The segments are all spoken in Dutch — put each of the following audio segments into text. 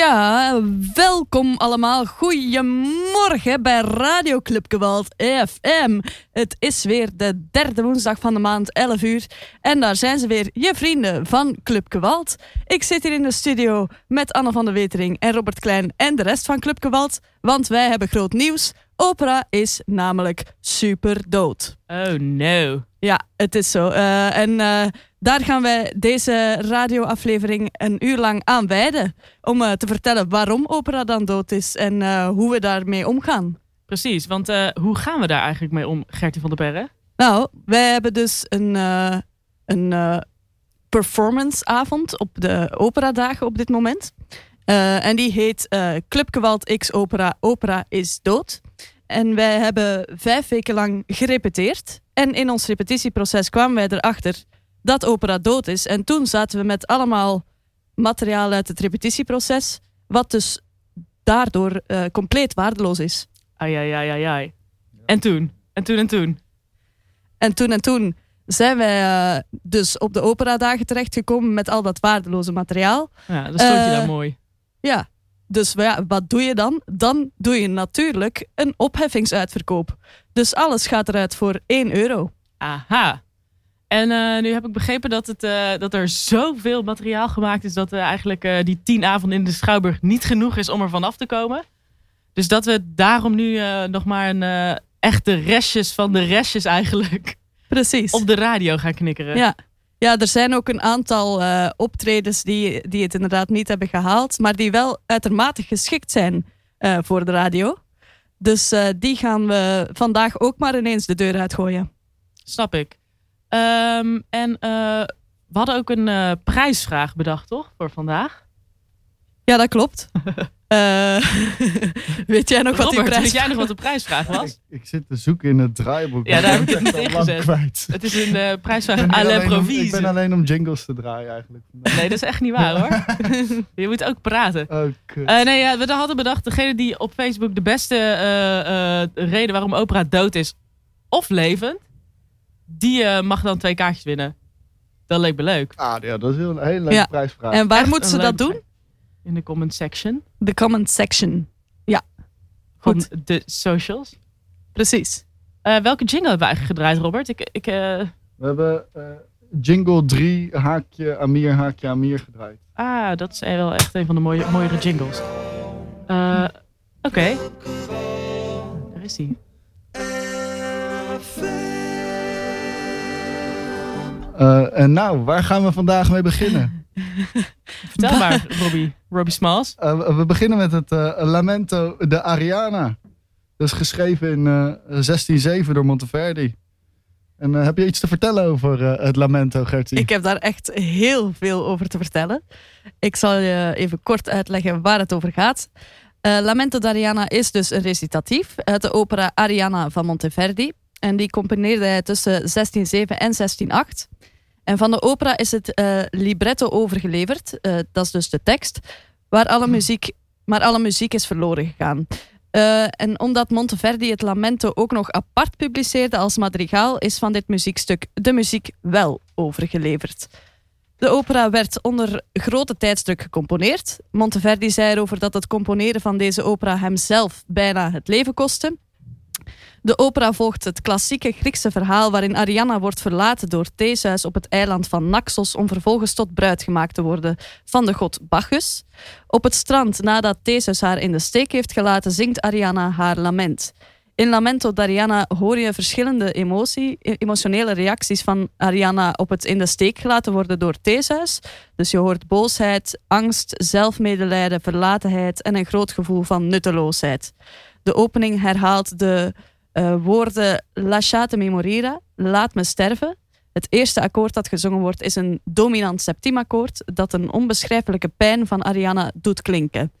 Ja, welkom allemaal. Goedemorgen bij Radio Club Gewalt FM. Het is weer de derde woensdag van de maand, 11 uur. En daar zijn ze weer, je vrienden van Club Gewalt. Ik zit hier in de studio met Anne van der Wetering en Robert Klein en de rest van Club Gewalt. Want wij hebben groot nieuws. Opera is namelijk super dood. Oh no. Ja, het is zo. Uh, en uh, daar gaan wij deze radioaflevering een uur lang aan wijden. Om uh, te vertellen waarom opera dan dood is en hoe we daarmee omgaan. Precies, want hoe gaan we daar eigenlijk mee om, Gertie van der Perre? Nou, wij hebben dus een, een performanceavond op de operadagen op dit moment. en die heet Club Gewalt X Opera, Opera is dood. En wij hebben vijf weken lang gerepeteerd. En in ons repetitieproces kwamen wij erachter dat opera dood is. En toen zaten we met allemaal materiaal uit het repetitieproces, wat dus daardoor uh, compleet waardeloos is. Ai, ai, ai, ai, ai. En toen? En toen en toen? En toen en toen zijn wij uh, dus op de operadagen terechtgekomen met al dat waardeloze materiaal. Ja, dat stond je uh, daar mooi. Ja, dus ja, wat doe je dan? Dan doe je natuurlijk een opheffingsuitverkoop. Dus alles gaat eruit voor 1 euro. Aha. En uh, nu heb ik begrepen dat, het, uh, dat er zoveel materiaal gemaakt is... dat uh, eigenlijk die tien avonden in de Schouwburg niet genoeg is om er vanaf te komen. Dus dat we daarom nu nog maar een echte restjes van de restjes eigenlijk... Precies. op de radio gaan knikkeren. Ja. Ja, er zijn ook een aantal uh, optredens die, die het inderdaad niet hebben gehaald, maar die wel uitermate geschikt zijn uh, voor de radio. Dus uh, die gaan we vandaag ook maar ineens de deur uitgooien. Snap ik. Um, en we hadden ook een prijsvraag bedacht, toch? Voor vandaag. Ja, dat klopt. Uh, weet jij nog Robert, wat die prijs... weet jij nog wat de prijsvraag was? ik, ik, zit te zoeken in het draaiboek. Ja, daar heb ik het niet ingezet. Kwijt. Het is een uh, prijsvraag à l'improvise. Ik ben alleen om jingles te draaien eigenlijk. Nee, dat is echt niet waar hoor. je moet ook praten. Oh, uh, nee, ja, we hadden bedacht, degene die op Facebook de beste reden waarom opera dood is, of levend, die mag dan twee kaartjes winnen. Dat leek me leuk. Ah ja, dat is een hele leuke ja. prijsvraag. En waar echt moeten ze dat doen? In de comment section. De comment section. Ja. Goed. Van de socials. Precies. Uh, welke jingle hebben we eigenlijk gedraaid, Robert? Ik, ik, uh... We hebben uh, jingle 3, haakje Amir, haakje Amir gedraaid. Ah, dat is wel echt een van de mooie, mooiere jingles. Oké. Okay. Daar is hij. en nou, waar gaan we vandaag mee beginnen? Vertel maar, Robbie. Robbie Smalls. Uh, we beginnen met het uh, Lamento de Ariana. Dat is geschreven in uh, 1607 door Monteverdi. En heb je iets te vertellen over het Lamento, Gertie? Ik heb daar echt heel veel over te vertellen. Ik zal je even kort uitleggen waar het over gaat. Lamento d'Ariana is dus een recitatief uit de opera Ariana van Monteverdi. En die componeerde hij tussen 1607 en 1608. En van de opera is het uh, libretto overgeleverd. Uh, dat is dus de tekst. Waar alle muziek, maar alle muziek is verloren gegaan. Uh, en omdat Monteverdi het Lamento ook nog apart publiceerde als madrigaal, is van dit muziekstuk de muziek wel overgeleverd. De opera werd onder grote tijdsdruk gecomponeerd. Monteverdi zei erover dat het componeren van deze opera hem zelf bijna het leven kostte. De opera volgt het klassieke Griekse verhaal waarin Arianna wordt verlaten door Theseus op het eiland van Naxos om vervolgens tot bruid gemaakt te worden van de god Bacchus. Op het strand, nadat Theseus haar in de steek heeft gelaten, zingt Arianna haar lament. In Lamento d'Arianna hoor je verschillende emotie, emotionele reacties van Arianna op het in de steek gelaten worden door Theseus. Dus je hoort boosheid, angst, zelfmedelijden, verlatenheid en een groot gevoel van nutteloosheid. De opening herhaalt de uh, woorden Lasciate memorira, laat me sterven. Het eerste akkoord dat gezongen wordt is een dominant septiemakkoord dat een onbeschrijfelijke pijn van Ariana doet klinken.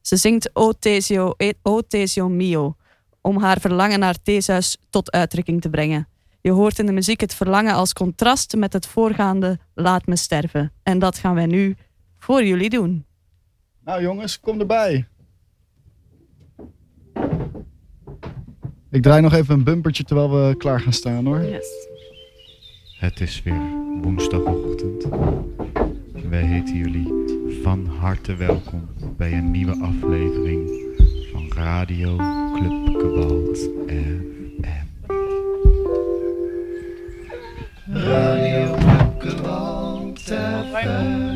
Ze zingt O Tesio, o Tesio mio, om haar verlangen naar Theseus tot uitdrukking te brengen. Je hoort in de muziek het verlangen als contrast met het voorgaande Laat me sterven. En dat gaan wij nu voor jullie doen. Nou jongens, kom erbij. Ik draai nog even een bumpertje terwijl we klaar gaan staan hoor. Yes. Het is weer woensdagochtend. wij heten jullie van harte welkom bij een nieuwe aflevering van Radio Club Kabalt FM. Radio Club Kabalt Nou,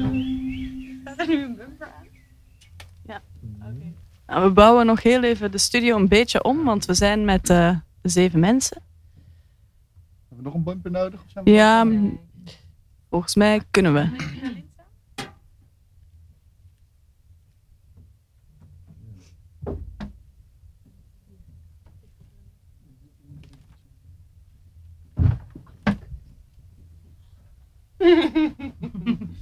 we bouwen nog heel even de studio een beetje om, want we zijn met eh, zeven mensen. Hebben we nog een bumper nodig? Of zijn we- Ja, m, volgens mij kunnen we.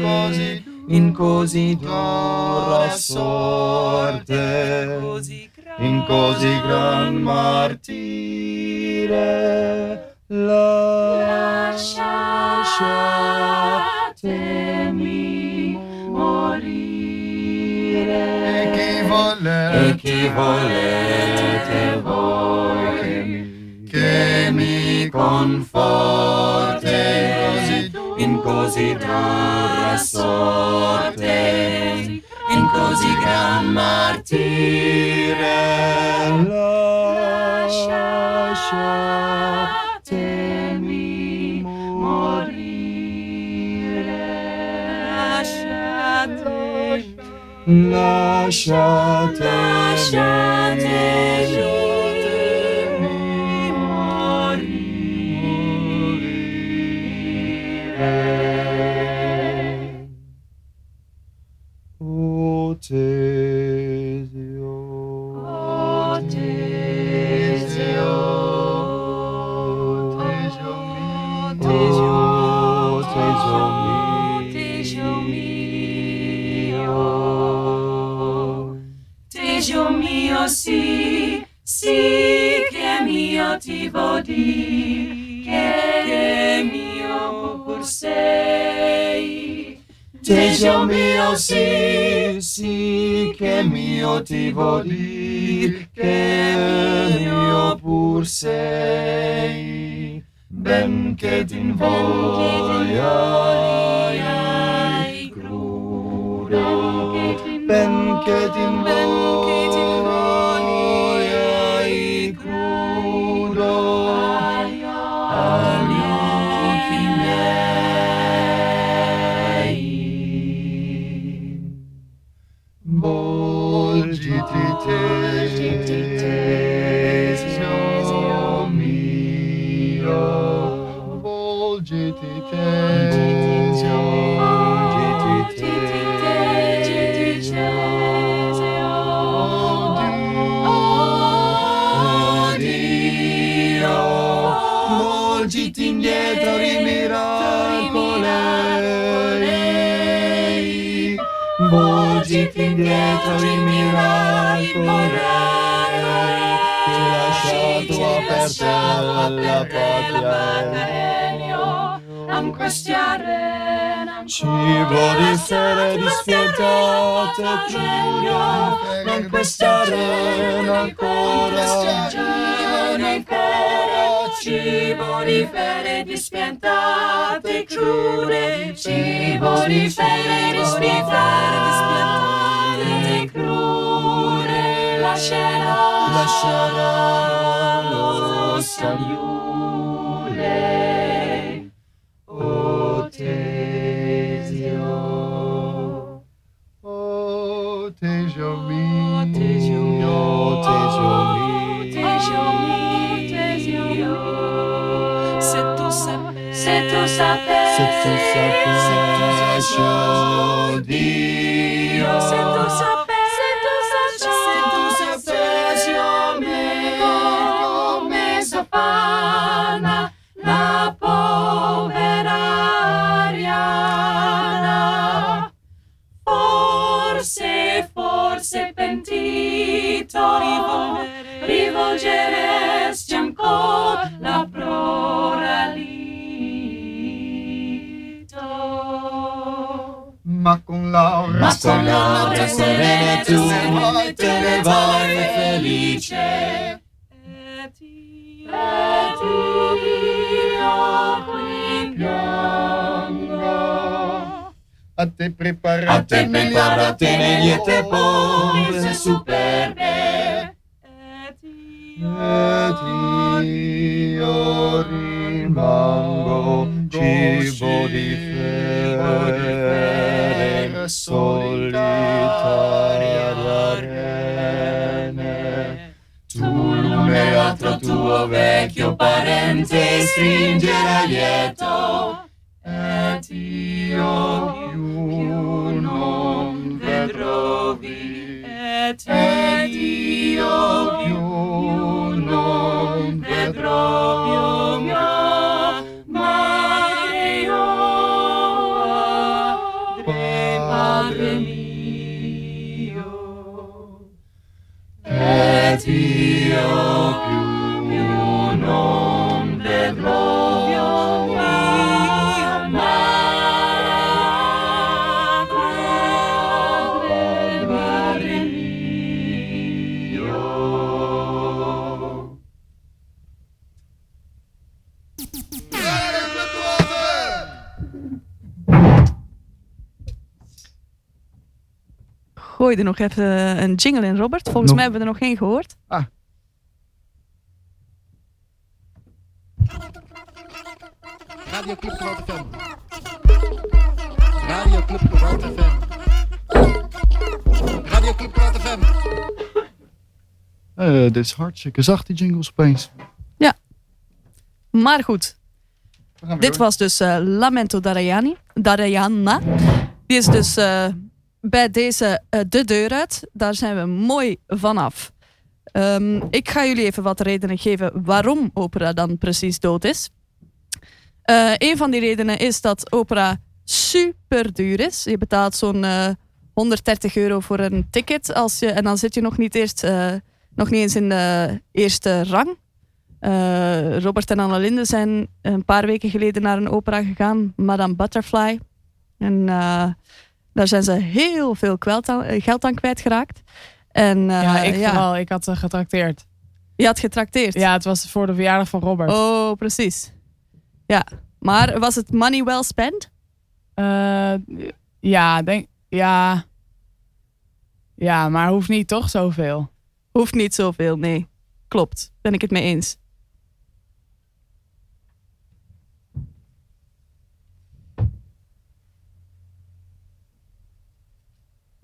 così in così dura sorte, in così gran martire, lasciatemi morire. E chi volete, E chi volete Lord. O Tesio, O Tesio, Tesio mio, O Tesio mio, Tesio mio, sì, sì, che mio ti vodi, che mio pur sei. Deja mio si, si, che mio ti vuol dire, che mio pur sei. Ben che ti voglia, crudo, ben che ti. Lasciato aperta la patria. Anche stiare, Cibo di sere dispiantate, Giulio, in questa arena ancora. Cibo di fere dispiantate, crude, cibo di fere dispiantate, crude, lascerà, Lascerà san iule o tesio o tesio mio, o tesio mi o tesio se tu sapessi se tu sapessi se tu sapessi se tu sapessi se tu sapessi con Laura serena tu te ne vai felice. Et io, qui piango. A te a preparate te preparate liete Povere povere superbe. Et io, rimango cibo di fere solitaria rene. tu l'uno e l'altro tuo vecchio parente stringere lieto. Et io più non vedrò vi. Et io Gooi er nog even een jingle in, Robert. Volgens Nog- mij hebben we er nog geen gehoord. Radio Club Gewalt FM. Radio Club Gewalt FM. Radio Club Gewalt FM. Eh, dit is hartstikke zacht, die jingles opeens. Maar goed, dit door. was dus eh, Lamento Darayani, Darayana. Die is dus eh, bij deze eh, de deur uit. Daar zijn we mooi vanaf. Ehm, ik ga jullie even wat redenen geven waarom opera dan precies dood is. Eh een van die redenen is dat opera super duur is. Je betaalt zo'n eh, 130 euro voor een ticket. Als je, en dan zit je nog niet, eerst, eh, nog niet eens in de eerste rang. Eh, Robert en Annelinde zijn een paar weken geleden naar een opera gegaan, Madame Butterfly. En eh, daar zijn ze heel veel aan- eh, geld aan kwijtgeraakt. En eh, ja, ik ja, vooral. Ik had ze getrakteerd. je had getrakteerd. Ja, het was voor de verjaardag van Robert. Oh, precies. Ja, maar was het money well spent? Eh, ja, denk, ja. Ja, maar hoeft niet toch zoveel. Hoeft niet zoveel, nee. Klopt, ben ik het mee eens.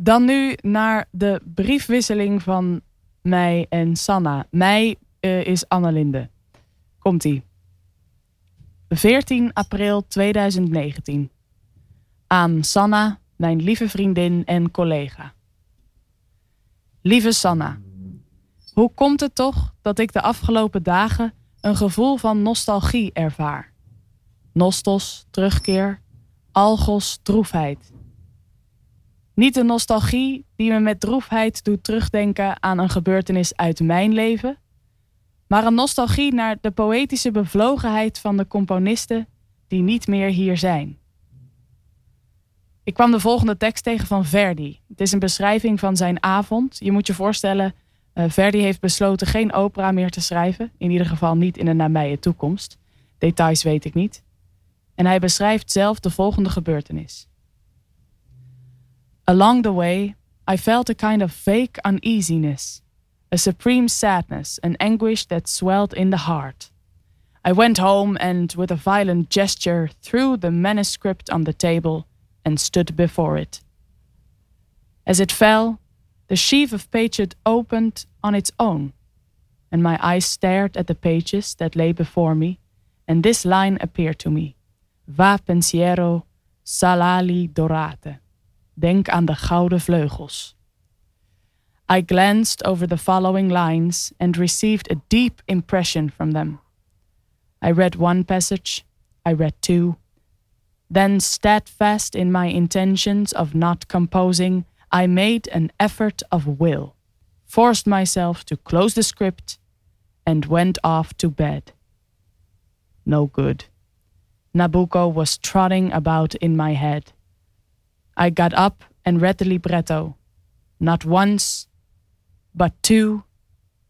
Dan nu naar de briefwisseling van mij en Sanna. Mij eh, is Annelinde. Komt-ie. 14 april 2019. Aan Sanna, mijn lieve vriendin en collega. Lieve Sanna, hoe komt het toch dat ik de afgelopen dagen een gevoel van nostalgie ervaar? Nostos, terugkeer, algos, droefheid. Niet de nostalgie die me met droefheid doet terugdenken aan een gebeurtenis uit mijn leven, maar een nostalgie naar de poëtische bevlogenheid van de componisten die niet meer hier zijn. Ik kwam de volgende tekst tegen van Verdi. Het is een beschrijving van zijn avond. Je moet je voorstellen, eh, Verdi heeft besloten geen opera meer te schrijven, in ieder geval niet in de nabije toekomst. Details weet ik niet. En hij beschrijft zelf de volgende gebeurtenis. Along the way, I felt a kind of vague uneasiness, a supreme sadness, an anguish that swelled in the heart. I went home and, with a violent gesture, threw the manuscript on the table and stood before it. As it fell, the sheaf of pages opened on its own, and my eyes stared at the pages that lay before me, and this line appeared to me Va pensiero salali dorate. Denk aan de gouden vleugels. I glanced over the following lines and received a deep impression from them. I read one passage, I read two. Then, steadfast in my intentions of not composing, I made an effort of will, forced myself to close the script, and went off to bed. No good. Nabucco was trotting about in my head. I got up and read the libretto, not once, but two,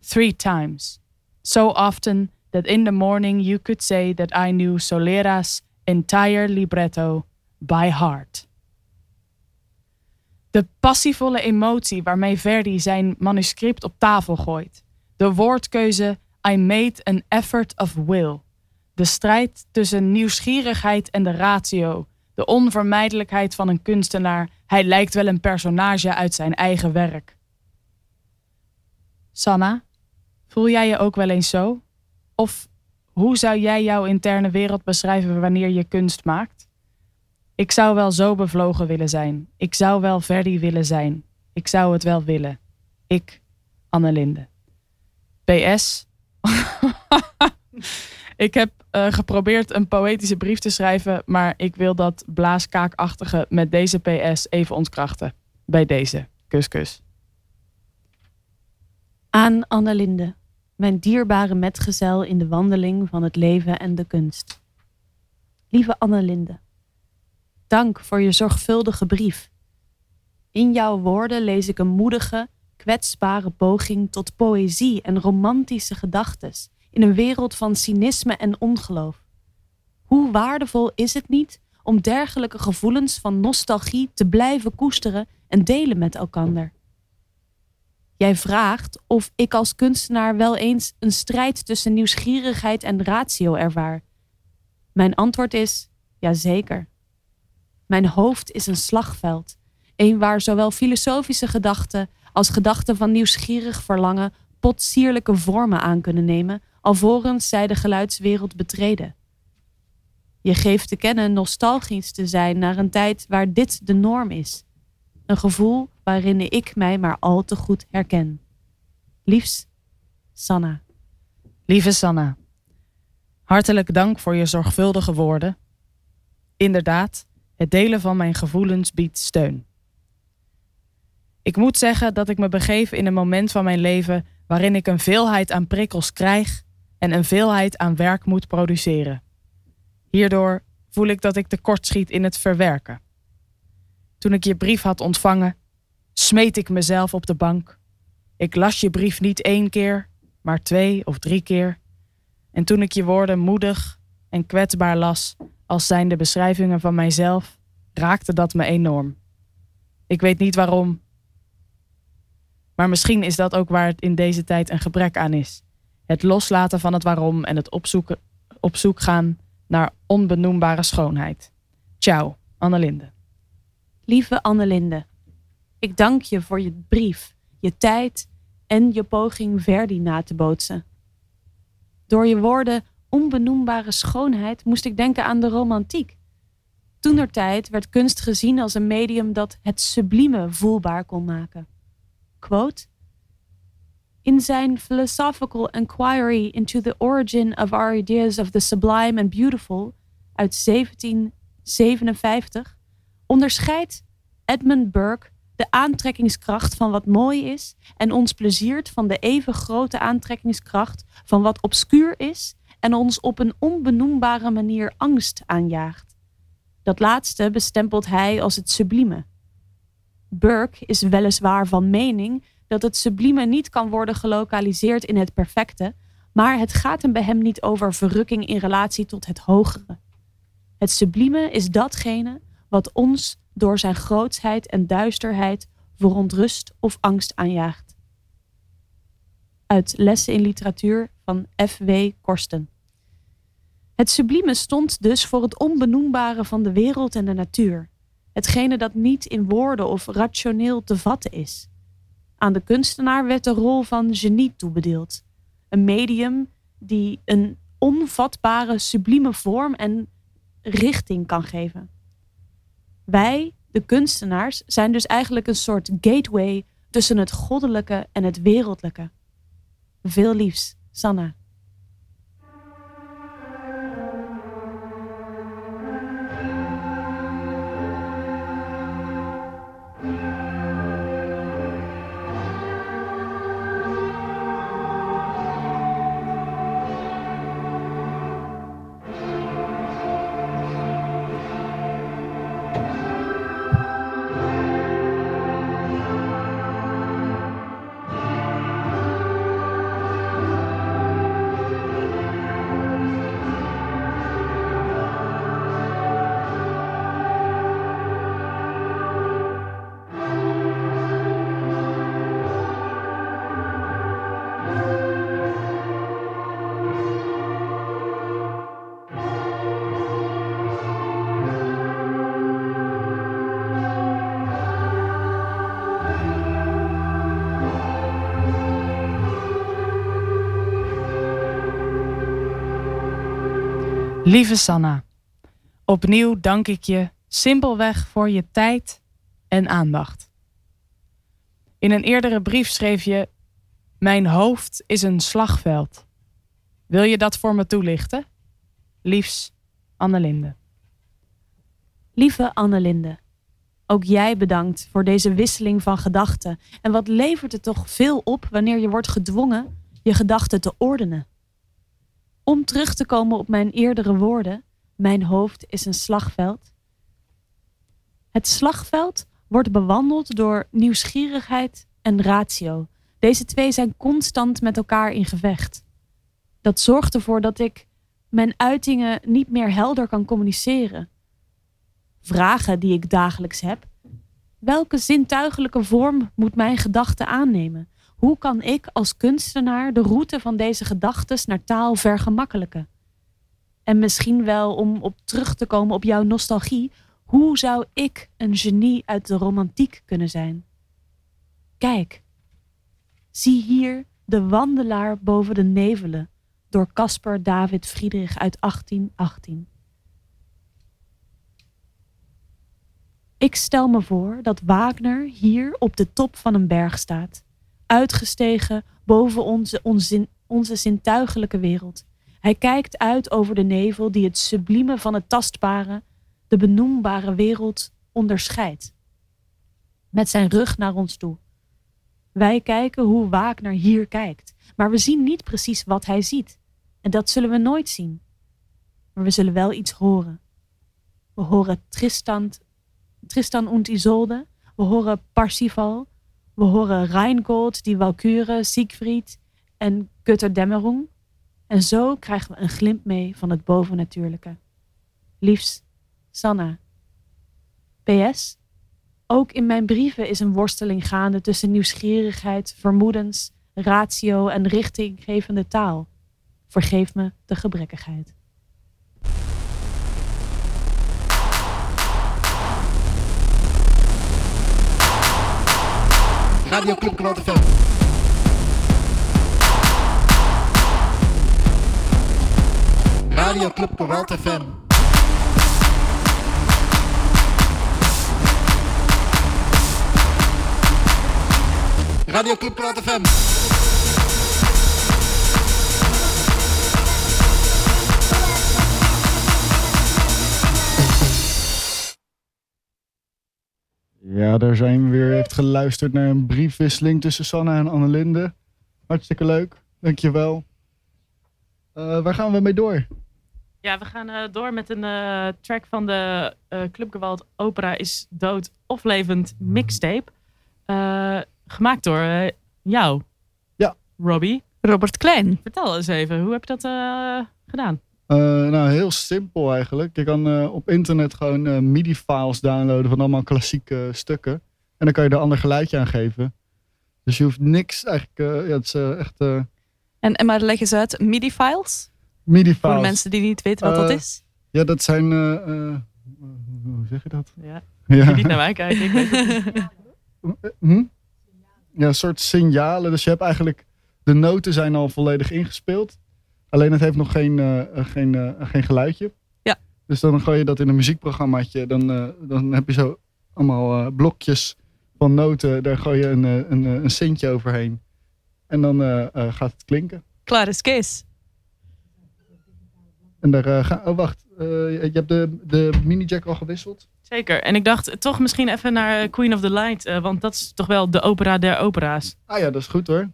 three times, so often that in the morning you could say that I knew Solera's entire libretto by heart. De passievolle emotie waarmee Verdi zijn manuscript op tafel gooit. De woordkeuze I made an effort of will. De strijd tussen nieuwsgierigheid en de ratio. De onvermijdelijkheid van een kunstenaar. Hij lijkt wel een personage uit zijn eigen werk. Sanna, voel jij je ook wel eens zo? Of hoe zou jij jouw interne wereld beschrijven wanneer je kunst maakt? Ik zou wel zo bevlogen willen zijn. Ik zou wel Verdi willen zijn. Ik zou het wel willen. Ik, Annelinde. PS. ik heb uh, geprobeerd een poëtische brief te schrijven, maar ik wil dat blaaskaakachtige met deze PS even ontkrachten. Bij deze. Kus, kus. Aan Annelinde, mijn dierbare metgezel in de wandeling van het leven en de kunst. Lieve Annelinde, dank voor je zorgvuldige brief. In jouw woorden lees ik een moedige, kwetsbare poging tot poëzie en romantische gedachtes in een wereld van cynisme en ongeloof. Hoe waardevol is het niet om dergelijke gevoelens van nostalgie te blijven koesteren en delen met elkander? Jij vraagt of ik als kunstenaar wel eens een strijd tussen nieuwsgierigheid en ratio ervaar. Mijn antwoord is jazeker. Mijn hoofd is een slagveld, een waar zowel filosofische gedachten als gedachten van nieuwsgierig verlangen potsierlijke vormen aan kunnen nemen, alvorens zij de geluidswereld betreden. Je geeft te kennen nostalgisch te zijn naar een tijd waar dit de norm is. Een gevoel waarin ik mij maar al te goed herken. Liefs, Sanna. Lieve Sanna, hartelijk dank voor je zorgvuldige woorden. Inderdaad, het delen van mijn gevoelens biedt steun. Ik moet zeggen dat ik me begeef in een moment van mijn leven waarin ik een veelheid aan prikkels krijg en een veelheid aan werk moet produceren. Hierdoor voel ik dat ik tekortschiet in het verwerken. Toen ik je brief had ontvangen, smeet ik mezelf op de bank. Ik las je brief niet één keer, maar twee of drie keer. En toen ik je woorden moedig en kwetsbaar las, als zijnde beschrijvingen van mijzelf, raakte dat me enorm. Ik weet niet waarom, maar misschien is dat ook waar het in deze tijd een gebrek aan is. Het loslaten van het waarom en het opzoeken, op zoek gaan naar onbenoembare schoonheid. Ciao, Annelinde. Lieve Annelinde, ik dank je voor je brief, je tijd en je poging Verdi na te bootsen. Door je woorden onbenoembare schoonheid moest ik denken aan de romantiek. Toenertijd werd kunst gezien als een medium dat het sublieme voelbaar kon maken. Quote, in zijn Philosophical Inquiry into the Origin of Our Ideas of the Sublime and Beautiful uit 1757 onderscheidt Edmund Burke de aantrekkingskracht van wat mooi is en ons pleziert van de even grote aantrekkingskracht van wat obscuur is en ons op een onbenoembare manier angst aanjaagt. Dat laatste bestempelt hij als het sublieme. Burke is weliswaar van mening dat het sublieme niet kan worden gelokaliseerd in het perfecte, maar het gaat hem bij hem niet over verrukking in relatie tot het hogere. Het sublieme is datgene wat ons door zijn grootsheid en duisterheid verontrust of angst aanjaagt. Uit Lessen in Literatuur van F.W. Korsten. Het sublieme stond dus voor het onbenoembare van de wereld en de natuur, hetgene dat niet in woorden of rationeel te vatten is. Aan de kunstenaar werd de rol van genie toebedeeld, een medium die een onvatbare, sublieme vorm en richting kan geven. Wij, de kunstenaars, zijn dus eigenlijk een soort gateway tussen het goddelijke en het wereldlijke. Veel liefs, Sanna. Lieve Sanna, opnieuw dank ik je simpelweg voor je tijd en aandacht. In een eerdere brief schreef je: Mijn hoofd is een slagveld. Wil je dat voor me toelichten? Liefs, Annelinde. Lieve Annelinde, ook jij bedankt voor deze wisseling van gedachten. En wat levert het toch veel op wanneer je wordt gedwongen je gedachten te ordenen? Om terug te komen op mijn eerdere woorden, mijn hoofd is een slagveld. Het slagveld wordt bewandeld door nieuwsgierigheid en ratio. Deze twee zijn constant met elkaar in gevecht. Dat zorgt ervoor dat ik mijn uitingen niet meer helder kan communiceren. Vragen die ik dagelijks heb. Welke zintuigelijke vorm moet mijn gedachte aannemen? Hoe kan ik als kunstenaar de route van deze gedachten naar taal vergemakkelijken? En misschien wel om op terug te komen op jouw nostalgie, hoe zou ik een genie uit de romantiek kunnen zijn? Kijk, zie hier de wandelaar boven de nevelen door Caspar David Friedrich uit 1818. Ik stel me voor dat Wagner hier op de top van een berg staat uitgestegen boven onze, onzin, onze zintuigelijke wereld. Hij kijkt uit over de nevel die het sublieme van het tastbare, de benoembare wereld onderscheidt. Met zijn rug naar ons toe. Wij kijken hoe Wagner hier kijkt, maar we zien niet precies wat hij ziet. En dat zullen we nooit zien. Maar we zullen wel iets horen. We horen Tristan, Tristan und Isolde, we horen Parsifal, we horen Reingold, die Walküre, Siegfried en Götterdämmerung. En zo krijgen we een glimp mee van het bovennatuurlijke. Liefs, Sanna. PS. Ook in mijn brieven is een worsteling gaande tussen nieuwsgierigheid, vermoedens, ratio en richtinggevende taal. Vergeef me de gebrekkigheid. Radio Club Geweld FM. Radio Club Geweld FM. Radio Club FM. Ja, daar zijn we weer. Je hebt geluisterd naar een briefwisseling tussen Sanna en Annelinde. Hartstikke leuk. Dankjewel. Uh, waar gaan we mee door? Ja, we gaan uh, door met een uh, track van de uh, Clubgewalt Opera is dood of levend mixtape. gemaakt door jou. Ja. Robbie. Robert Klein. Vertel eens even, hoe heb je dat gedaan? Nou, heel simpel eigenlijk. Je kan op internet gewoon MIDI-files downloaden van allemaal klassieke stukken. En dan kan je er een ander geluidje aan geven. Dus je hoeft niks eigenlijk, ja, het is echt... En, en maar leg eens uit, MIDI-files? MIDI-files. Voor de mensen die niet weten wat uh, dat is. Ja, dat zijn... Uh, uh, hoe zeg je dat? Ja. ja. Je niet naar mij kijken. Ik weet het. hm? Ja, een soort signalen. Dus je hebt eigenlijk... De noten zijn al volledig ingespeeld. Alleen het heeft nog geen, geen, geen geluidje. Ja. Dus dan gooi je dat in een muziekprogrammaatje. Dan, eh, dan heb je zo allemaal eh, blokjes van noten. Daar gooi je een, eh, een, eh, een centje overheen. En dan eh, eh, gaat het klinken. Klaar is Kees. En daar eh, ga, oh wacht, Eh, je hebt de, de mini-jack al gewisseld? Zeker. En ik dacht toch misschien even naar Queen of the Light. eh, want dat is toch wel de opera der opera's. Ah ja, dat is goed hoor.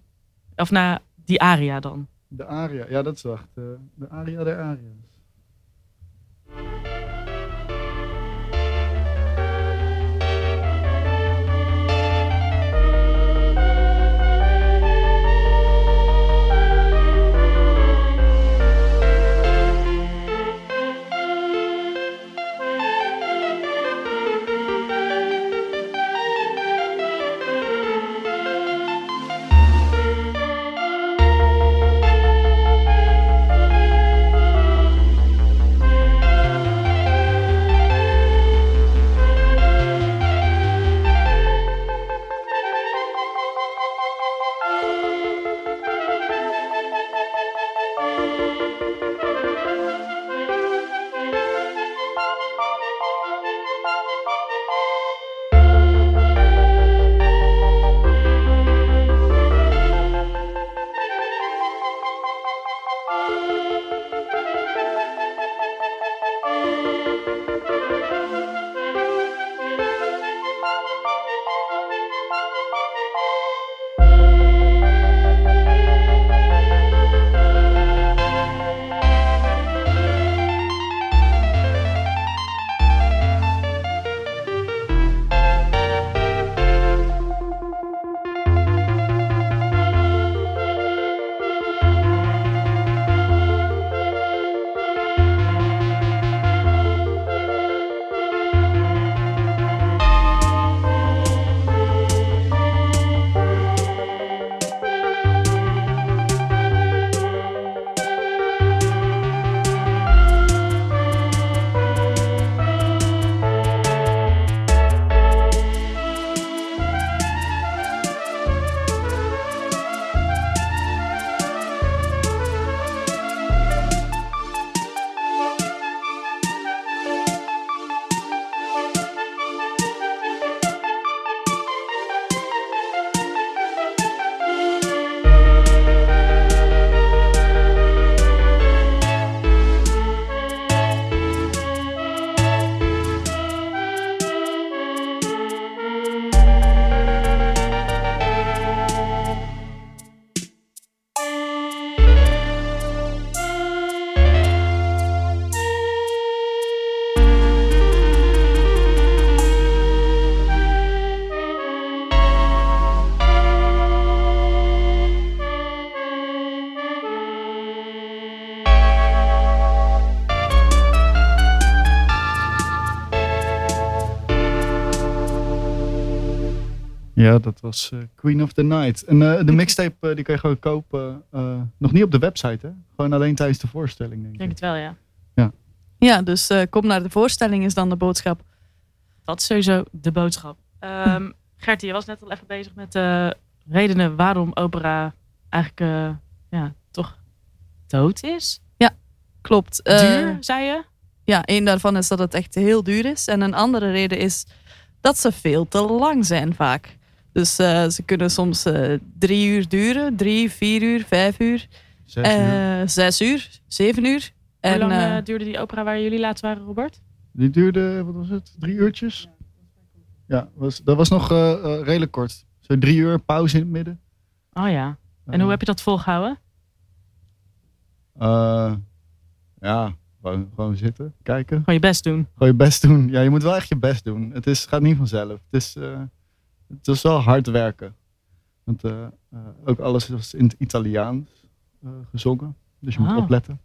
Of naar die aria dan. De aria, ja dat is wacht. eh, de aria der aria's. Ja, dat was eh, Queen of the Night. En eh, de mixtape eh, die kan je gewoon kopen. eh, nog niet op de website, hè? Gewoon alleen tijdens de voorstelling, denk Ik denk het wel, ja. Ja, dus eh, kom naar de voorstelling is dan de boodschap. Dat is sowieso de boodschap. Ehm Gertie, je was net al even bezig met de redenen waarom opera eigenlijk eh, ja, toch dood is. Klopt. Eh, Duur, zei je? Ja, één daarvan is dat het echt heel duur is. En een andere reden is dat ze veel te lang zijn vaak. Dus eh, ze kunnen soms eh, drie uur duren, drie, vier uur, vijf uur, Zes uur. eh, zes uur, zeven uur. Hoe En lang duurde die opera waar jullie laatst waren, Robert? Die duurde, wat was het? Drie uurtjes? Ja, was, dat was nog redelijk kort. Zo drie uur, pauze in het midden. Oh ja. En hoe heb je dat volgehouden? Eh, ja, gewoon, gewoon zitten, kijken. Gewoon je best doen. Gewoon je best doen. Ja, je moet wel echt je best doen. Het is, gaat niet vanzelf. Het is, eh, het is wel hard werken. Want eh, eh, ook alles was in het Italiaans eh, gezongen. Dus je moet Ah. opletten.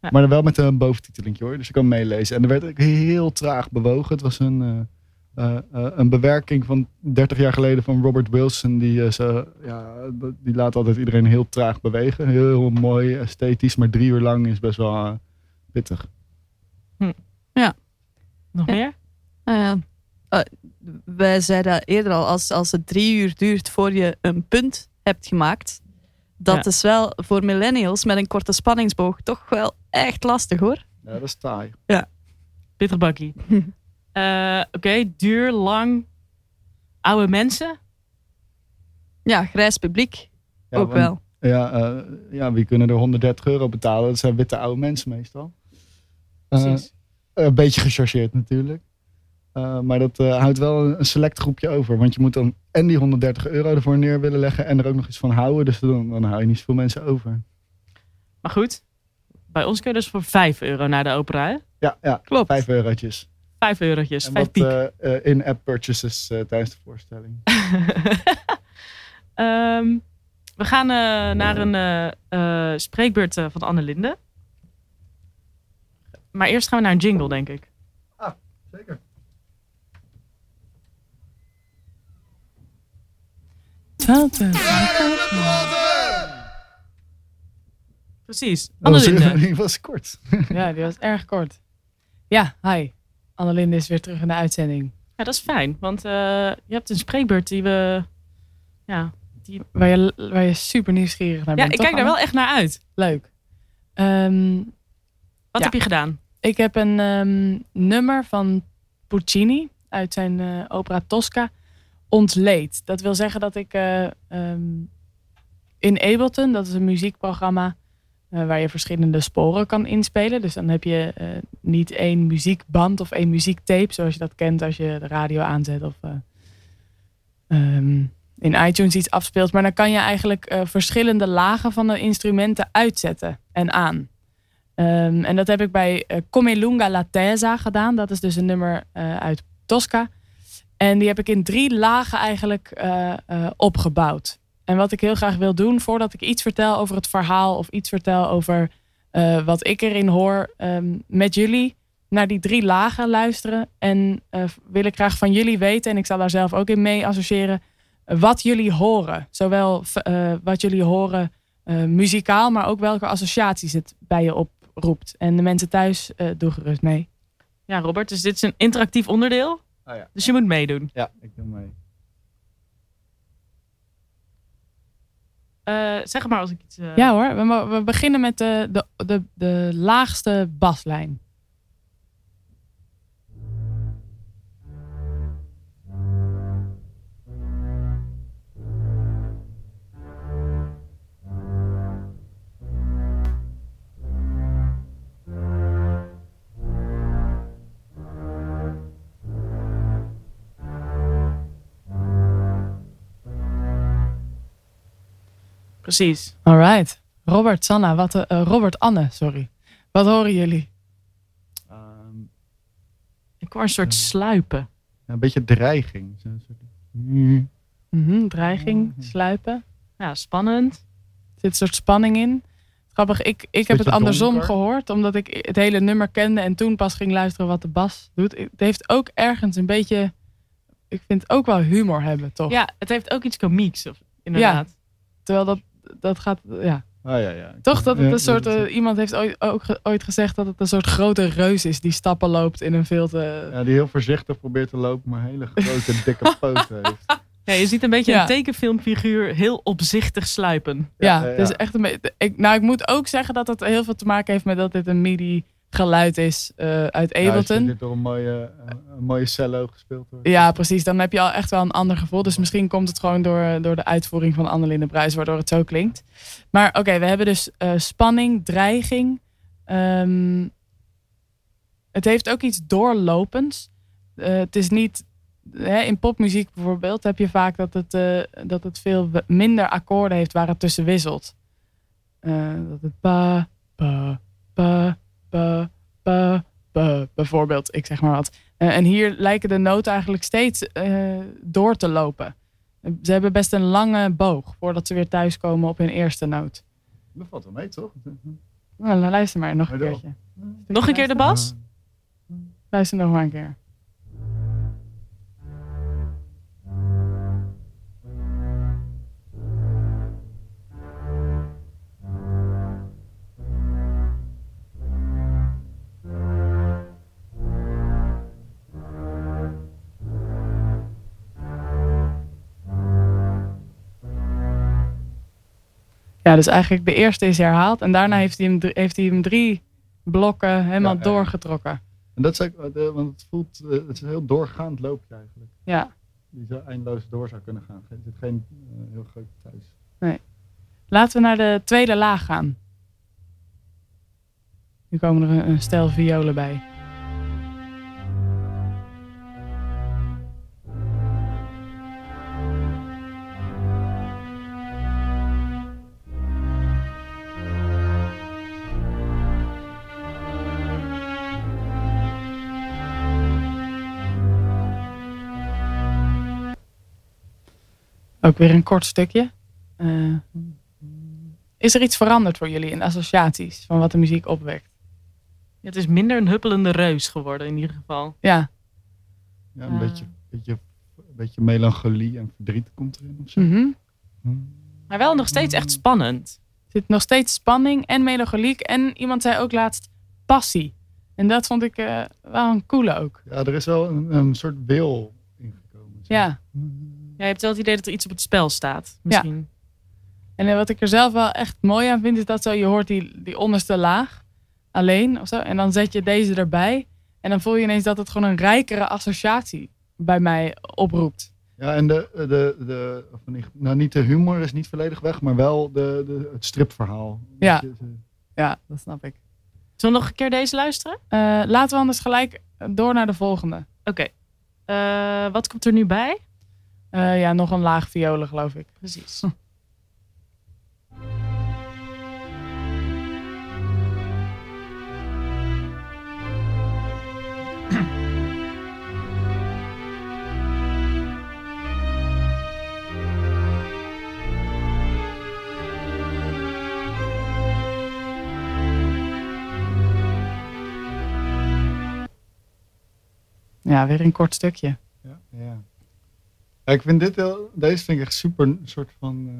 Ja. Maar dan wel met een boventitelingje hoor. Dus je kan meelezen. En er werd ook heel traag bewogen. Het was een, eh, eh, eh, een bewerking van 30 jaar geleden van Robert Wilson. Die, eh, ze, ja, die laat altijd iedereen heel traag bewegen. Heel mooi, esthetisch. Maar drie uur lang is best wel pittig. Nog Ja. meer? eh, eh, wij zeiden eerder al, als, als het drie uur duurt voor je een punt hebt gemaakt, dat Ja. is wel voor millennials met een korte spanningsboog toch wel echt lastig hoor. Ja, dat is taai. Pittig bakkie. Eh, Oké, duur, lang. Oude mensen. Ja, grijs publiek. Ja, ook want- wel. Ja, eh, ja, wie kunnen er 130 euro betalen? Dat zijn witte oude mensen meestal. Eh, Precies. een beetje gechargeerd natuurlijk. Eh, maar dat eh, houdt wel een, select groepje over. Want je moet dan en die 130 euro ervoor neer willen leggen en er ook nog iets van houden. Dus dan, dan hou je niet zoveel mensen over. Maar goed, bij ons kun je dus voor 5 euro naar de opera. Hè? Ja, ja Klopt. 5 eurotjes. 5 eurotjes, en 5 wat piek. eh, in-app purchases tijdens de voorstelling. Ehm, we gaan naar een spreekbeurt van Anne Linde. Maar eerst gaan we naar een jingle, denk ik. Zeker. Precies, Linde. die was kort. Ja, die was erg kort. Ja, hi. Annelinde is weer terug in de uitzending. Ja, dat is fijn, want eh, je hebt een spreekbeurt die we... Ja, die... Waar je, waar je super nieuwsgierig naar ja bent. ik toch, kijk daar wel echt naar uit. Leuk. Ehm, Wat Ja. heb je gedaan? ik heb een ehm, nummer van Puccini uit zijn eh, opera Tosca ontleed. Dat wil zeggen dat ik eh, ehm, in Ableton, dat is een muziekprogramma eh, waar je verschillende sporen kan inspelen. Dus dan heb je eh, niet één muziekband of één muziektape, zoals je dat kent als je de radio aanzet of eh, ehm, in iTunes iets afspeelt. Maar dan kan je eigenlijk verschillende lagen van de instrumenten uitzetten en aan. Ehm, en dat heb ik bij eh, Come Lunga la Tesa gedaan. Dat is dus een nummer uit Tosca. En die heb ik in drie lagen eigenlijk eh, eh, opgebouwd. En wat ik heel graag wil doen, voordat ik iets vertel over het verhaal of iets vertel over eh, wat ik erin hoor, ehm, met jullie naar die drie lagen luisteren. En wil ik graag van jullie weten, en ik zal daar zelf ook in mee associëren, wat jullie horen. Zowel wat jullie horen muzikaal, maar ook welke associaties het bij je oproept. En de mensen thuis, doe gerust mee. Ja, Robert, dus dit is een interactief onderdeel. Ah, ja. Dus je moet meedoen. Ja, ik doe mee. Eh, zeg maar als ik iets... eh, Ja hoor, we, we beginnen met de, de, de, de laagste baslijn. Precies. Alright. Robert, Sanna, wat, eh, eh, Robert, Anne, sorry. Wat horen jullie? Ehm, Ik hoor een soort sluipen. een beetje dreiging. Mm. Mhm, dreiging, sluipen. Ja, spannend. Er zit een soort spanning in. Grappig, ik, ik heb het andersom donker. gehoord, omdat ik het hele nummer kende en toen pas ging luisteren wat de bas doet. Het heeft ook ergens een beetje, ik vind het ook wel humor hebben, toch? Ja, het heeft ook iets komieks. Of, inderdaad. Terwijl dat, dat gaat, ja. Ah, ja, ja. Toch dat het Ja, een soort, eh, iemand heeft ooit, ook ge- ooit gezegd dat het een soort grote reus is die stappen loopt in een veel te... Ja, die heel voorzichtig probeert te lopen, maar hele grote, dikke poten heeft. Ja, je ziet een beetje Ja. een tekenfilmfiguur heel opzichtig sluipen. Ja, Ja, ja, dus echt een beetje. Ik, nou, ik moet ook zeggen dat het heel veel te maken heeft met dat dit een MIDI geluid is eh, uit Ja, Ableton. dit door een mooie, eh, een mooie cello gespeeld wordt. Ja, precies. Dan heb je al echt wel een ander gevoel. Dus misschien komt het gewoon door, door de uitvoering van Annelinde Bruis, waardoor het zo klinkt. Maar oké, we hebben dus eh, spanning, dreiging. Ehm, het heeft ook iets doorlopends. Eh, het is niet. Hè, in popmuziek bijvoorbeeld heb je vaak dat het, eh, dat het veel minder akkoorden heeft waar het tussen wisselt. Eh, dat het ba, ba, bijvoorbeeld. Ik zeg maar wat. Eh, en hier lijken de noten eigenlijk steeds eh, door te lopen. Ze hebben best een lange boog voordat ze weer thuiskomen op hun eerste noot. Dat valt wel mee, toch? Nou, dan luister maar nog een keertje. Nog een keer de bas? Luister nog maar een keer. Ja, dus eigenlijk de eerste is herhaald. En daarna heeft hij hem, heeft hij hem drie blokken helemaal Ja, ja. doorgetrokken. En dat is ook, eh, want het voelt, eh, het is een heel doorgaand loopje eigenlijk. Ja. Die zo eindeloos door zou kunnen gaan. Er zit geen eh, heel groot thuis. Laten we naar de tweede laag gaan. Nu komen er een, een stel violen bij. Ook weer een kort stukje. Eh, is er iets veranderd voor jullie in associaties van wat de muziek opwekt? Het is minder een huppelende reus geworden in ieder geval. Ja. Ja, een Ah. beetje, beetje, een beetje melancholie en verdriet komt erin. Of zo. Mhm. Maar wel nog steeds echt spannend. Er zit nog steeds spanning en melancholiek. En iemand zei ook laatst passie. En dat vond ik eh, wel een coole ook. Ja, er is wel een, een soort wil ingekomen. Ja. Ja, je hebt wel het idee dat er iets op het spel staat. Misschien. En eh, wat ik er zelf wel echt mooi aan vind, is dat zo, je hoort die, die onderste laag alleen of zo. En dan zet je deze erbij. En dan voel je ineens dat het gewoon een rijkere associatie bij mij oproept. Ja, en de, de, de, of niet, nou niet de humor is niet volledig weg, maar wel de, de, het stripverhaal. Ja. Dat je- Ja, dat snap ik. Zullen we nog een keer deze luisteren? Eh, laten we anders gelijk door naar de volgende. Oké. Eh, wat komt er nu bij? Eh, ja, nog een laag violen, geloof ik. Precies. Ja, weer een kort stukje. Ja, ik vind dit heel, deze vind ik echt super een soort van eh,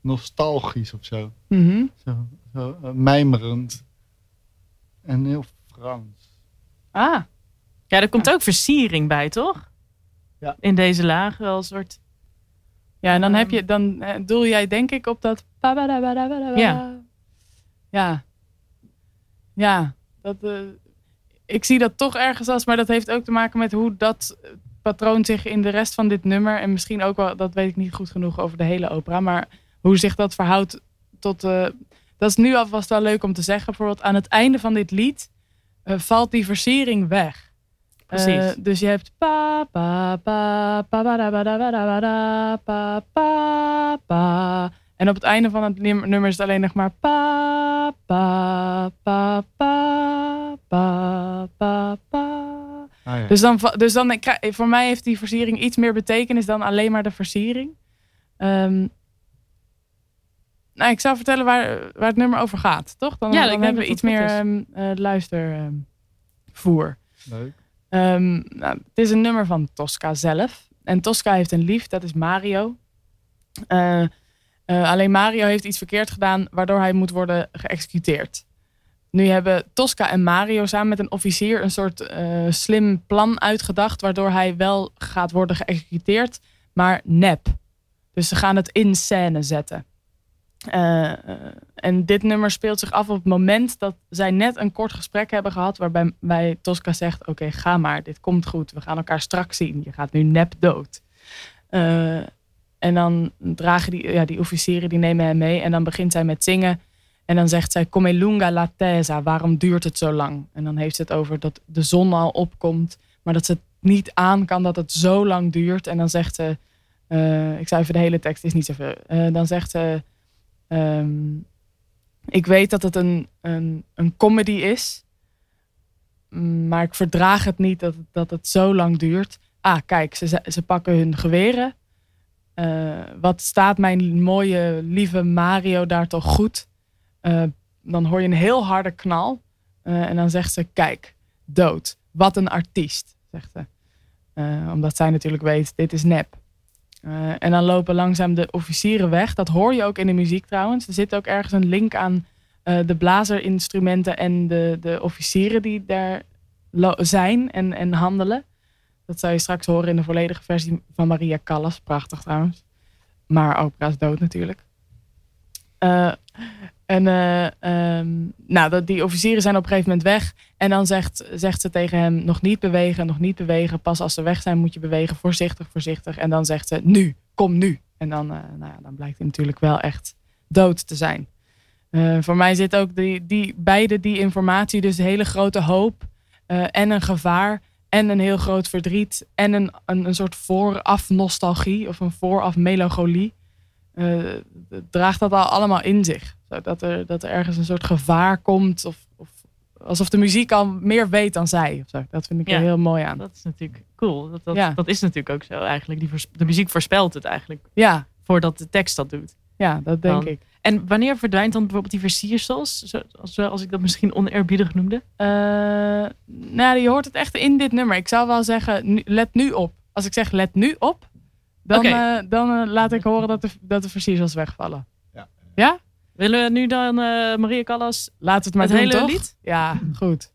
nostalgisch of zo. Mhm. Zo, zo eh, mijmerend. En heel Frans. Ah. Ja, er komt ook versiering bij, toch? Ja. In deze laag wel een soort... Ja, en dan heb je, dan eh, doel jij denk ik op dat. Ja. Ja. Ja. Dat, ik zie dat toch ergens als, maar dat heeft ook te maken met hoe dat patroon zich in de rest van dit nummer, en misschien ook wel, dat weet ik niet goed genoeg over de hele opera, maar hoe zich dat verhoudt tot. eh, dat is nu alvast wel leuk om te zeggen. Bijvoorbeeld aan het einde van dit lied eh, valt die versiering weg. Precies. Eh, dus je hebt pa pa pa pa ba, ba, da, pa pa pa. En op het einde van het nummer is het alleen nog maar pa pa pa pa pa pa pa. Ah, ja. Dus dan, dus dan voor mij heeft die versiering iets meer betekenis dan alleen maar de versiering. Ehm, nou, ik zou vertellen waar, waar het nummer over gaat, toch? Dan, Ja, ik dan hebben we iets meer ehm, eh, luistervoer. Leuk. Ehm, nou, het is een nummer van Tosca zelf. En Tosca heeft een lief, dat is Mario. Eh, eh, alleen Mario heeft iets verkeerd gedaan, waardoor hij moet worden geëxecuteerd. Nu hebben Tosca en Mario samen met een officier een soort eh, slim plan uitgedacht, waardoor hij wel gaat worden geëxecuteerd, maar nep. Dus ze gaan het in scène zetten. Eh, eh, en dit nummer speelt zich af op het moment dat zij net een kort gesprek hebben gehad. Waarbij bij Tosca zegt: Oké, ga maar, dit komt goed. We gaan elkaar straks zien. Je gaat nu nep dood. En dan dragen die, ja, die officieren die nemen hem mee. En dan begint zij met zingen. En dan zegt zij: Come lunga la tesa, waarom duurt het zo lang? En dan heeft ze het over dat de zon al opkomt. Maar dat ze het niet aan kan dat het zo lang duurt. En dan zegt ze: eh, Ik zou even de hele tekst, is niet zoveel. Eh, dan zegt ze. Ehm, ik weet dat het een, een, een comedy is. Maar ik verdraag het niet dat, dat het zo lang duurt. Ah, kijk, ze, ze- ze pakken hun geweren. Eh, wat staat mijn mooie, lieve Mario daar toch goed? Eh, dan hoor je een heel harde knal. Eh, en dan zegt ze, kijk, dood. Wat een artiest, zegt ze. Eh, omdat zij natuurlijk weet, dit is nep. En dan lopen langzaam de officieren weg. Dat hoor je ook in de muziek trouwens. Er zit ook ergens een link aan de blazerinstrumenten en de, de officieren die daar zijn en, en handelen. Dat zou je straks horen in de volledige versie van Maria Callas. Prachtig trouwens. Maar opera is dood natuurlijk. En eh, ehm, nou, die officieren zijn op een gegeven moment weg. En dan zegt, zegt ze tegen hem: nog niet bewegen, nog niet bewegen. Pas als ze weg zijn, moet je bewegen. Voorzichtig, voorzichtig. En dan zegt ze: nu, kom nu. En dan, eh, nou ja, dan blijkt hij natuurlijk wel echt dood te zijn. Eh, voor mij zit ook die, die, beide die informatie, dus hele grote hoop en een gevaar en een heel groot verdriet en een, een, een soort vooraf nostalgie of een vooraf melancholie. draagt dat al allemaal in zich. Dat er, dat er ergens een soort gevaar komt of, of alsof de muziek al meer weet dan zij. Of zo. Dat vind ik Ja. er heel mooi aan. Dat is natuurlijk cool. Dat, dat, Ja. dat is natuurlijk ook zo eigenlijk. Die de muziek voorspelt het eigenlijk. Ja. Voordat de tekst dat doet. Ja, dat denk Dan- ik. En wanneer verdwijnt dan bijvoorbeeld die versiersels? Zo- Als, als ik dat misschien oneerbiedig noemde. Eh, nou, je hoort het echt in dit nummer. Ik zou wel zeggen, let nu op. Als ik zeg let nu op, dan, eh, dan eh, laat ik horen dat de, dat de versiersels wegvallen. Ja. Ja? Willen we nu dan eh Maria Callas Laat het maar het doen, hele toch? lied? Ja, goed.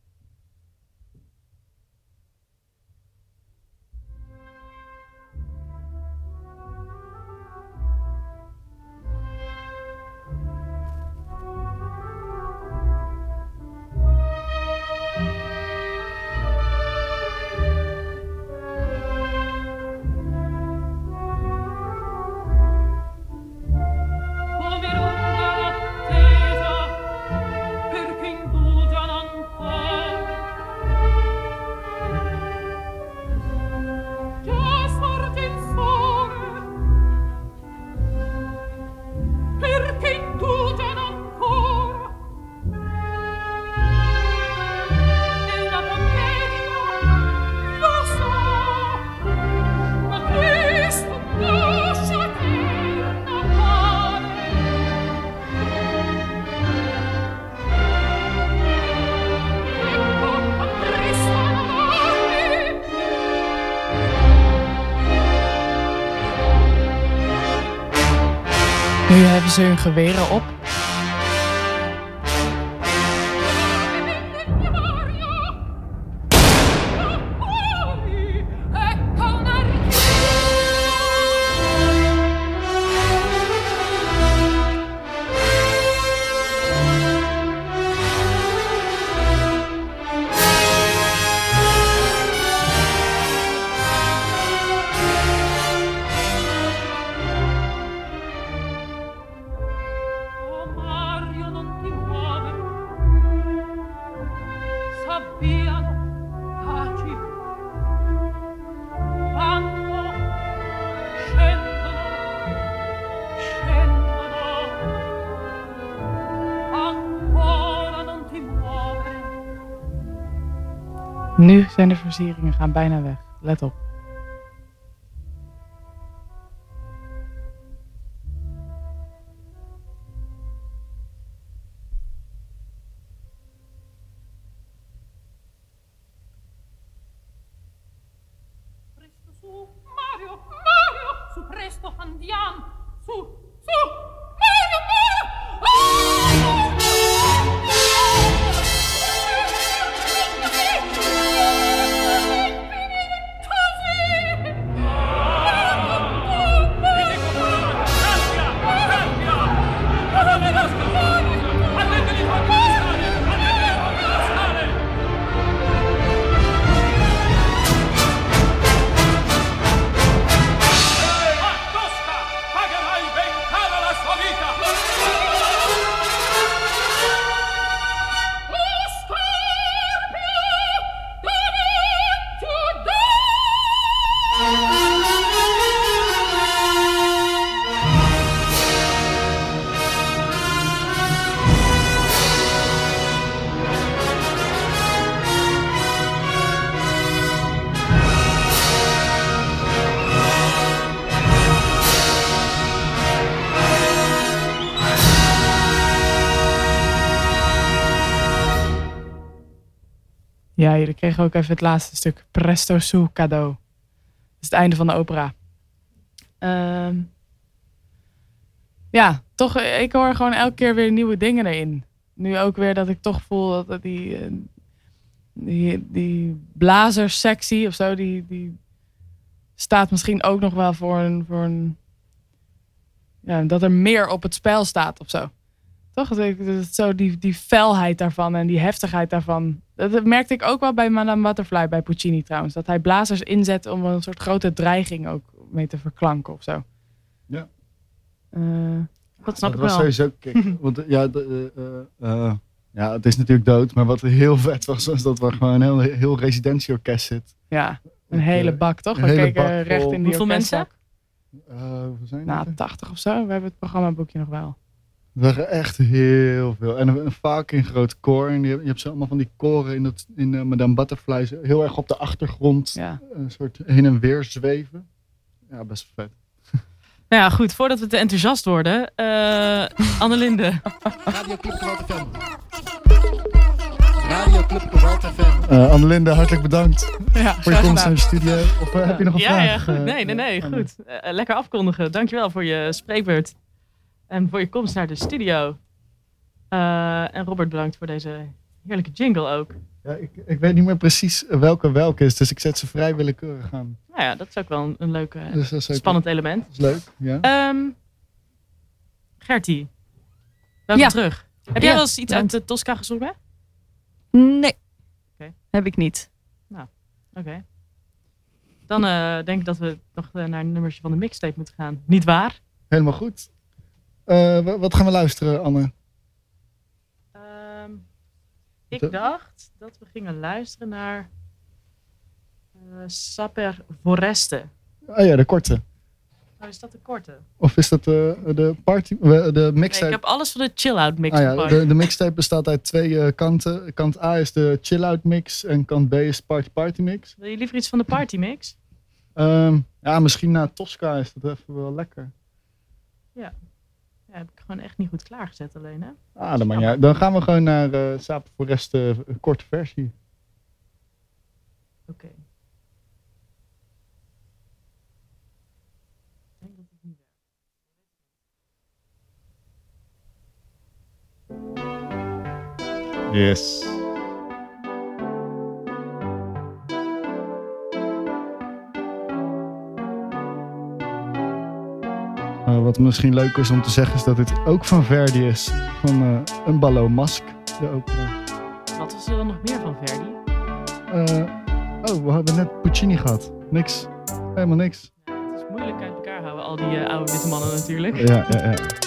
Ze hun geweren op. Versieringen gaan bijna weg. Let op. Jullie kregen ook even het laatste stuk. Presto su cadeau. Dat is het einde van de opera. Ehm, ja, toch, eh, ik hoor gewoon elke keer weer nieuwe dingen erin. Nu ook weer dat ik toch voel dat die, eh, die, die blazerssectie of zo, die, die staat misschien ook nog wel voor een, voor een ja, dat er meer op het spel staat of zo. Toch? Dat ik- zo die, die felheid daarvan en die heftigheid daarvan. Dat, merkte ik ook wel bij Madame Butterfly, bij Puccini trouwens. Dat hij blazers inzet om een soort grote dreiging ook mee te verklanken of zo. Ja. Eh, Dat snap dat ik was wel. sowieso. Want ja, de, eh, eh, ja, het is natuurlijk dood. Maar wat heel vet was, was dat er gewoon een heel, heel residentieorkest zit. ja, een hele bak toch? een We hele keken bak recht vol. in die Hoeveel mensen? Eh, zijn Nou, het? 80 of zo. We hebben het programmaboekje nog wel. Er waren echt heel veel. En een- vaak in groot koor. En je, hebt- je hebt zo allemaal van die koren in, dat, in eh, Madame Butterfly. Heel erg op de achtergrond. Ja. Een soort heen en weer zweven. Ja, best vet. Nou ja, goed. Voordat we te enthousiast worden. eh Annelinde. Radio Club Gewalt FM. Radio Club Gewalt FM. Eh Annelinde, hartelijk bedankt Ja, voor je komst naar de studio. Of eh, heb je nog een ja, vraag? ja, goed. eh, Nee, nee, nee. Goed. Eh, lekker afkondigen. Dankjewel voor je spreekbeurt. En voor je komst naar de studio. Eh, en Robert, bedankt voor deze heerlijke jingle ook. Ja, ik, ik weet niet meer precies welke welke is. Dus ik zet ze vrij willekeurig aan. Nou ja, dat is ook wel een, een leuk, Dus ook- spannend element. Dat is leuk, ja. Ehm Gertie, welkom Ja. terug. Heb Ja, jij wel eens iets bedankt. uit de Tosca gezongen? Nee. Oké. Heb ik niet. Oké. Dan eh, denk ik dat we nog eh, naar een nummertje van de mixtape moeten gaan. Niet waar? Helemaal goed. Eh, wa- wat gaan we luisteren, Anne? Ehm, ik dacht dat we gingen luisteren naar eh Saper Foreste. Oh ja, de korte. Nou, is dat de korte? Of is dat de, de party, eh, de Nee, mixtape? ik heb alles van de chill-out mix Ah ja, de, de mixtape bestaat uit twee eh, kanten. Kant A is de chill-out mix en kant B is party party mix. Wil je liever iets van de party mix? Ehm, ja, misschien na Tosca is dat even wel lekker. Ja, heb ik gewoon echt niet goed klaargezet alleen, hè? Ah, dan, ja, dan gaan we gewoon naar eh Sape Forest, eh, een korte versie. Oké. Ik denk dat het niet werkt. Yes. Eh, wat misschien leuk is om te zeggen is dat dit ook van Verdi is. Van eh een ballo Mask, de opera. Wat was er dan nog meer van Verdi? Eh, oh, we hadden net Puccini gehad. Niks. Helemaal niks. Het is moeilijk uit elkaar houden, al die oude witte mannen natuurlijk. Ja, ja, ja. Ja,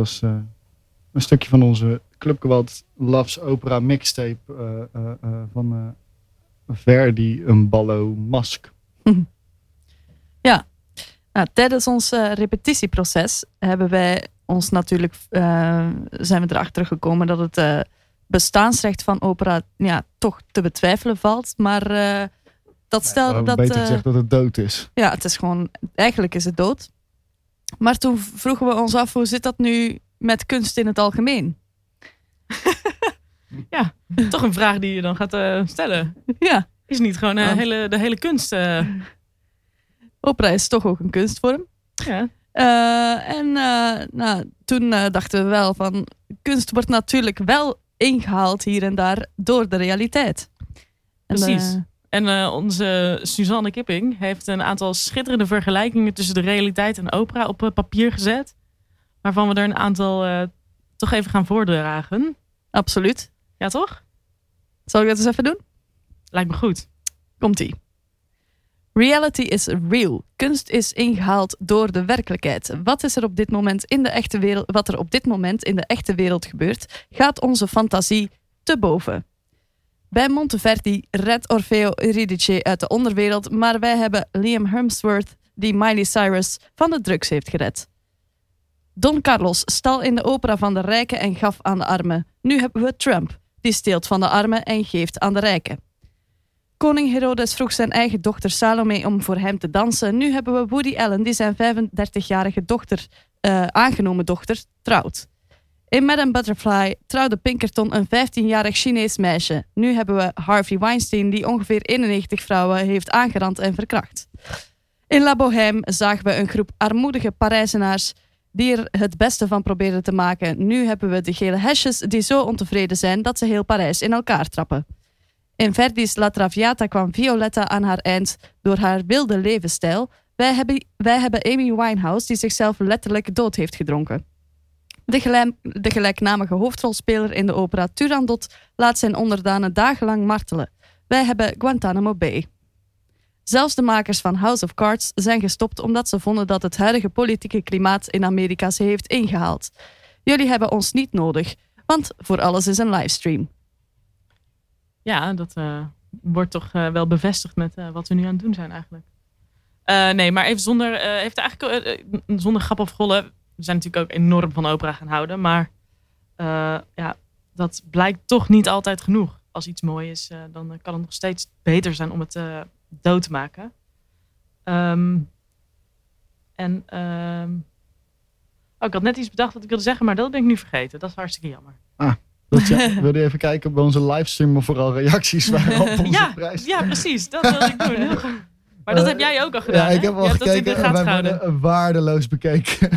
was eh, een stukje van onze Club Gewalt Loves Opera mixtape eh, eh, van Verdi, een ballo Mask. Nou, tijdens ons repetitieproces hebben wij ons natuurlijk, zijn we erachter gekomen dat het bestaansrecht van opera ja, toch te betwijfelen valt. Maar dat stelde dat. beter gezegd dat het dood is. ja, het is gewoon, eigenlijk is het dood. Maar toen vroegen we ons af, hoe zit dat nu met kunst in het algemeen? Toch een vraag die je dan gaat eh, stellen. Ja, Is niet gewoon eh, hele, de hele kunst. eh, opera is toch ook een kunstvorm. ja. En nou, toen dachten we wel van, kunst wordt natuurlijk wel ingehaald hier en daar door de realiteit. En, Precies. En eh, onze Suzanne Kipping heeft een aantal schitterende vergelijkingen tussen de realiteit en opera op eh, papier gezet. Waarvan we er een aantal eh, toch even gaan voordragen. absoluut. Ja, toch? Zal ik dat eens even doen? Lijkt me goed. Komt-ie. Reality is real. Kunst is ingehaald door de werkelijkheid. Wat is er op dit moment in de echte wereld, wat er op dit moment in de echte wereld gebeurt, gaat onze fantasie te boven. Bij Monteverdi redt Orfeo Eurydice uit de onderwereld, maar wij hebben Liam Hemsworth die Miley Cyrus van de drugs heeft gered. Don Carlos stal in de opera van de rijken en gaf aan de armen. Nu hebben we Trump, die steelt van de armen en geeft aan de rijken. Koning Herodes vroeg zijn eigen dochter Salome om voor hem te dansen. Nu hebben we Woody Allen, die zijn 35-jarige dochter, eh, aangenomen dochter, trouwt. In Madame Butterfly trouwde Pinkerton een 15-jarig Chinees meisje. Nu hebben we Harvey Weinstein, die ongeveer 91 vrouwen heeft aangerand en verkracht. In La Bohème zagen we een groep armoedige Parijzenaars die er het beste van probeerden te maken. Nu hebben we de gele hesjes die zo ontevreden zijn dat ze heel Parijs in elkaar trappen. In Verdi's La Traviata kwam Violetta aan haar eind door haar wilde levensstijl. Wij hebben, wij hebben Amy Winehouse die zichzelf letterlijk dood heeft gedronken. De, de gelijknamige hoofdrolspeler in de opera Turandot laat zijn onderdanen dagenlang martelen. Wij hebben Guantanamo Bay. Zelfs de makers van House of Cards zijn gestopt omdat ze vonden dat het huidige politieke klimaat in Amerika ze heeft ingehaald. Jullie hebben ons niet nodig, want voor alles is een livestream. Ja, dat eh, wordt toch eh, wel bevestigd met eh, wat we nu aan het doen zijn eigenlijk. Nee, maar even zonder, heeft eigenlijk, zonder grap of rollen. We zijn natuurlijk ook enorm van opera gaan houden. Maar eh, ja, dat blijkt toch niet altijd genoeg. Als iets mooi is, eh, dan kan het nog steeds beter zijn om het eh, dood te maken. Ehm, en ehm, oh, ik had net iets bedacht wat ik wilde zeggen, maar dat ben ik nu vergeten. Dat is hartstikke jammer. Dat je, wilde je even kijken bij onze livestream of vooral reacties waren op onze ja, prijs? ja, precies. Dat wilde ik doen. Heel goed. Maar dat heb jij ook al gedaan. Ja, ik heb al gekeken wij worden waardeloos bekeken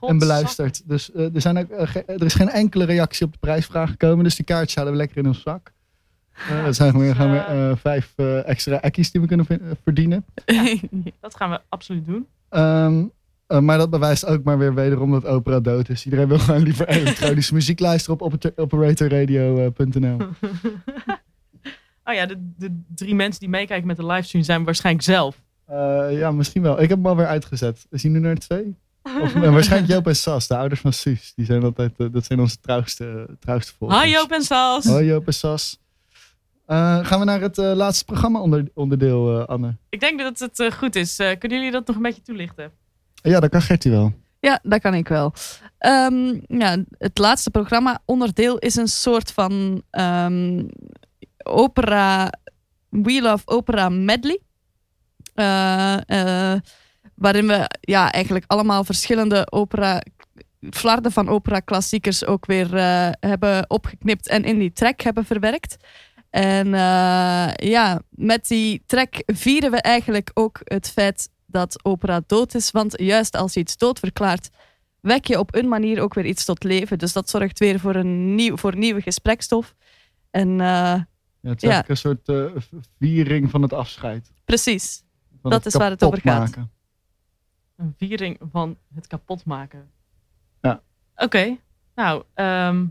en beluisterd. Dus eh, er, zijn ook, eh, er is geen enkele reactie op de prijsvraag gekomen. Dus die kaartjes hadden we lekker in ons zak. Eh er zijn weer, gaan eh, vijf extra ekkies die we kunnen verdienen. Dat gaan we absoluut doen. Ehm, eh, maar dat bewijst ook maar weer wederom dat opera dood is. Iedereen wil gewoon liever elektronische muziek luisteren op operator- operatorradio.nl. Oh ja, de, de drie mensen die meekijken met de livestream zijn waarschijnlijk zelf. Ja, misschien wel. Ik heb hem alweer uitgezet. Is hij nu naar twee? Of, eh, waarschijnlijk Joop en Sas, de ouders van Suus. Die zijn altijd, eh, dat zijn onze trouwste, trouwste volgers. Hi Joop en Sas. Hoi Joop en Sas. Eh, gaan we naar het eh, laatste programma onder, onderdeel, eh, Anne? Ik denk dat het eh, goed is. Eh, kunnen jullie dat nog een beetje toelichten? Ja, dat kan Gertie wel. Ja, dat kan ik wel. Ehm, ja, het laatste programma onderdeel is een soort van ehm, opera, We Love Opera medley. Waarin we ja, eigenlijk allemaal verschillende opera, flarden van opera klassiekers ook weer eh, hebben opgeknipt en in die track hebben verwerkt. En eh, ja, met die track vieren we eigenlijk ook het feit dat opera dood is. Want juist als je iets dood verklaart, wek je op een manier ook weer iets tot leven. Dus dat zorgt weer voor, een nieuw, voor nieuwe gesprekstof. En eh, Ja, het is Ja. eigenlijk een soort viering van het afscheid. precies, Van Dat is waar het over gaat. Een viering van het kapotmaken. Ja. Oké, nou, ehm,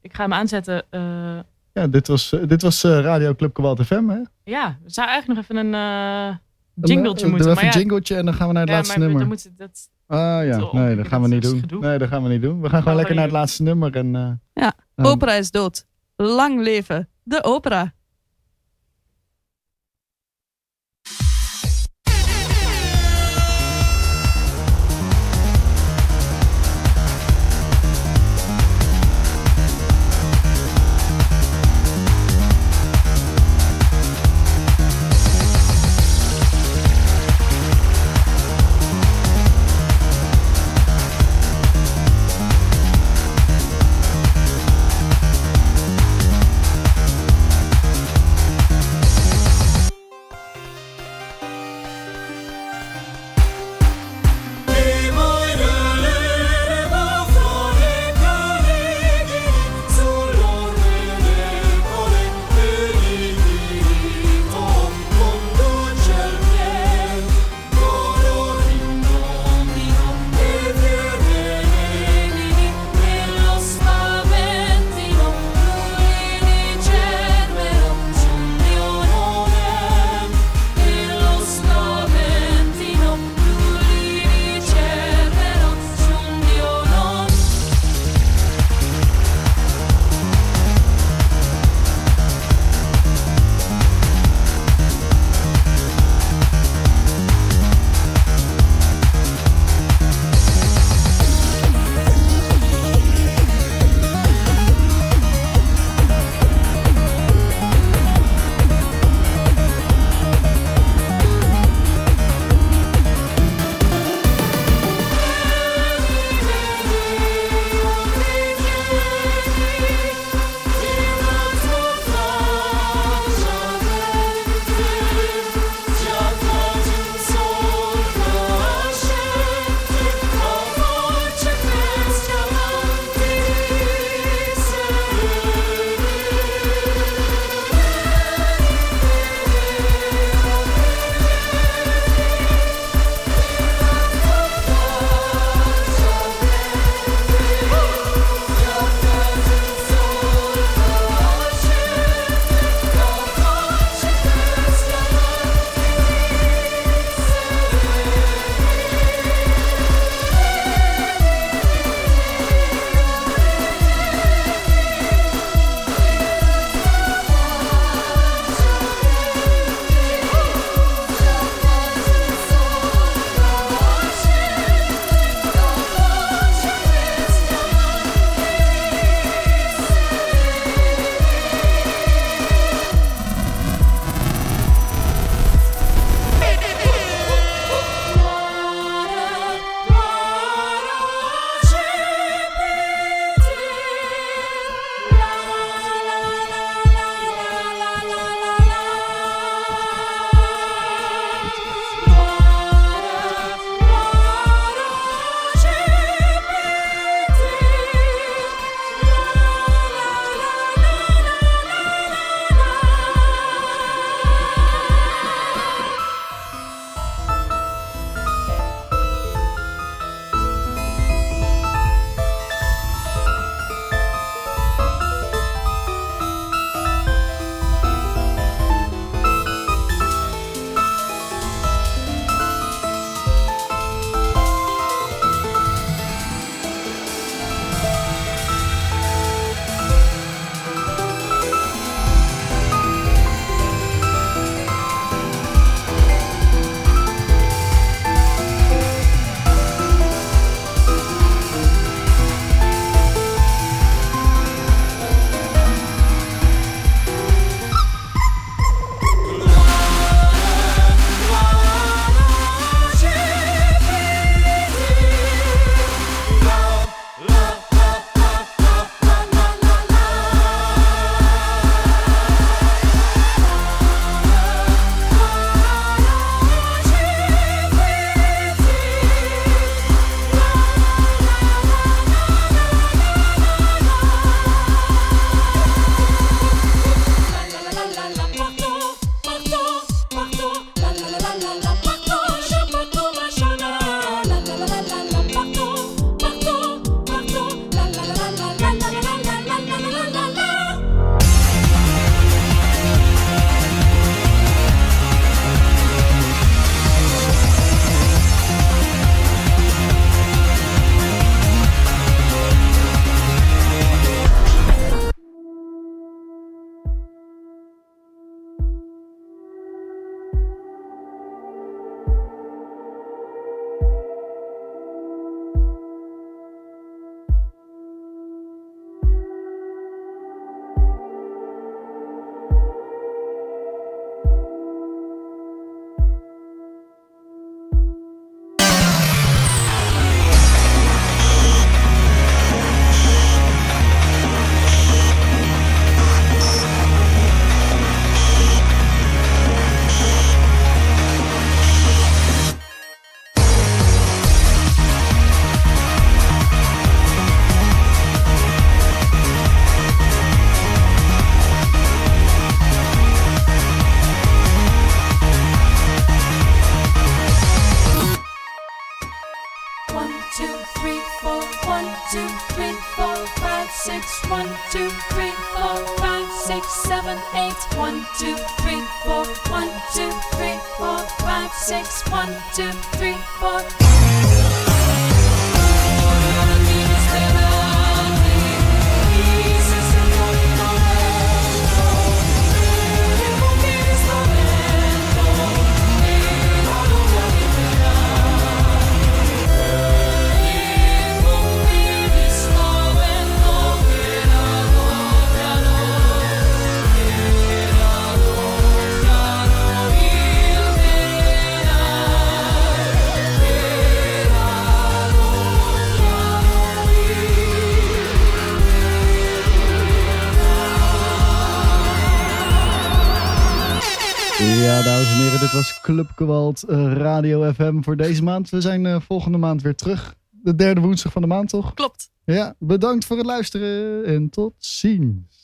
ik ga hem aanzetten. Eh, Ja, dit was, eh, dit was eh, Radio Club Kowalt FM, hè? ja, we zouden eigenlijk nog even een eh Een, jingletje moeten. Doe Maar even ja, een jingletje en dan gaan we naar het ja, laatste maar nummer. dan moet, dat, Ah ja, Te nee, dat gaan we niet doen. gedoe. Nee, dat gaan we niet doen. We gaan gewoon lekker naar het laatste nummer. En, eh, Ja, opera is dood. Lang leven de opera. Club Gewalt eh, Radio FM voor deze maand. We zijn eh, volgende maand weer terug. De derde woensdag van de maand, toch? Klopt. Ja, bedankt voor het luisteren en tot ziens.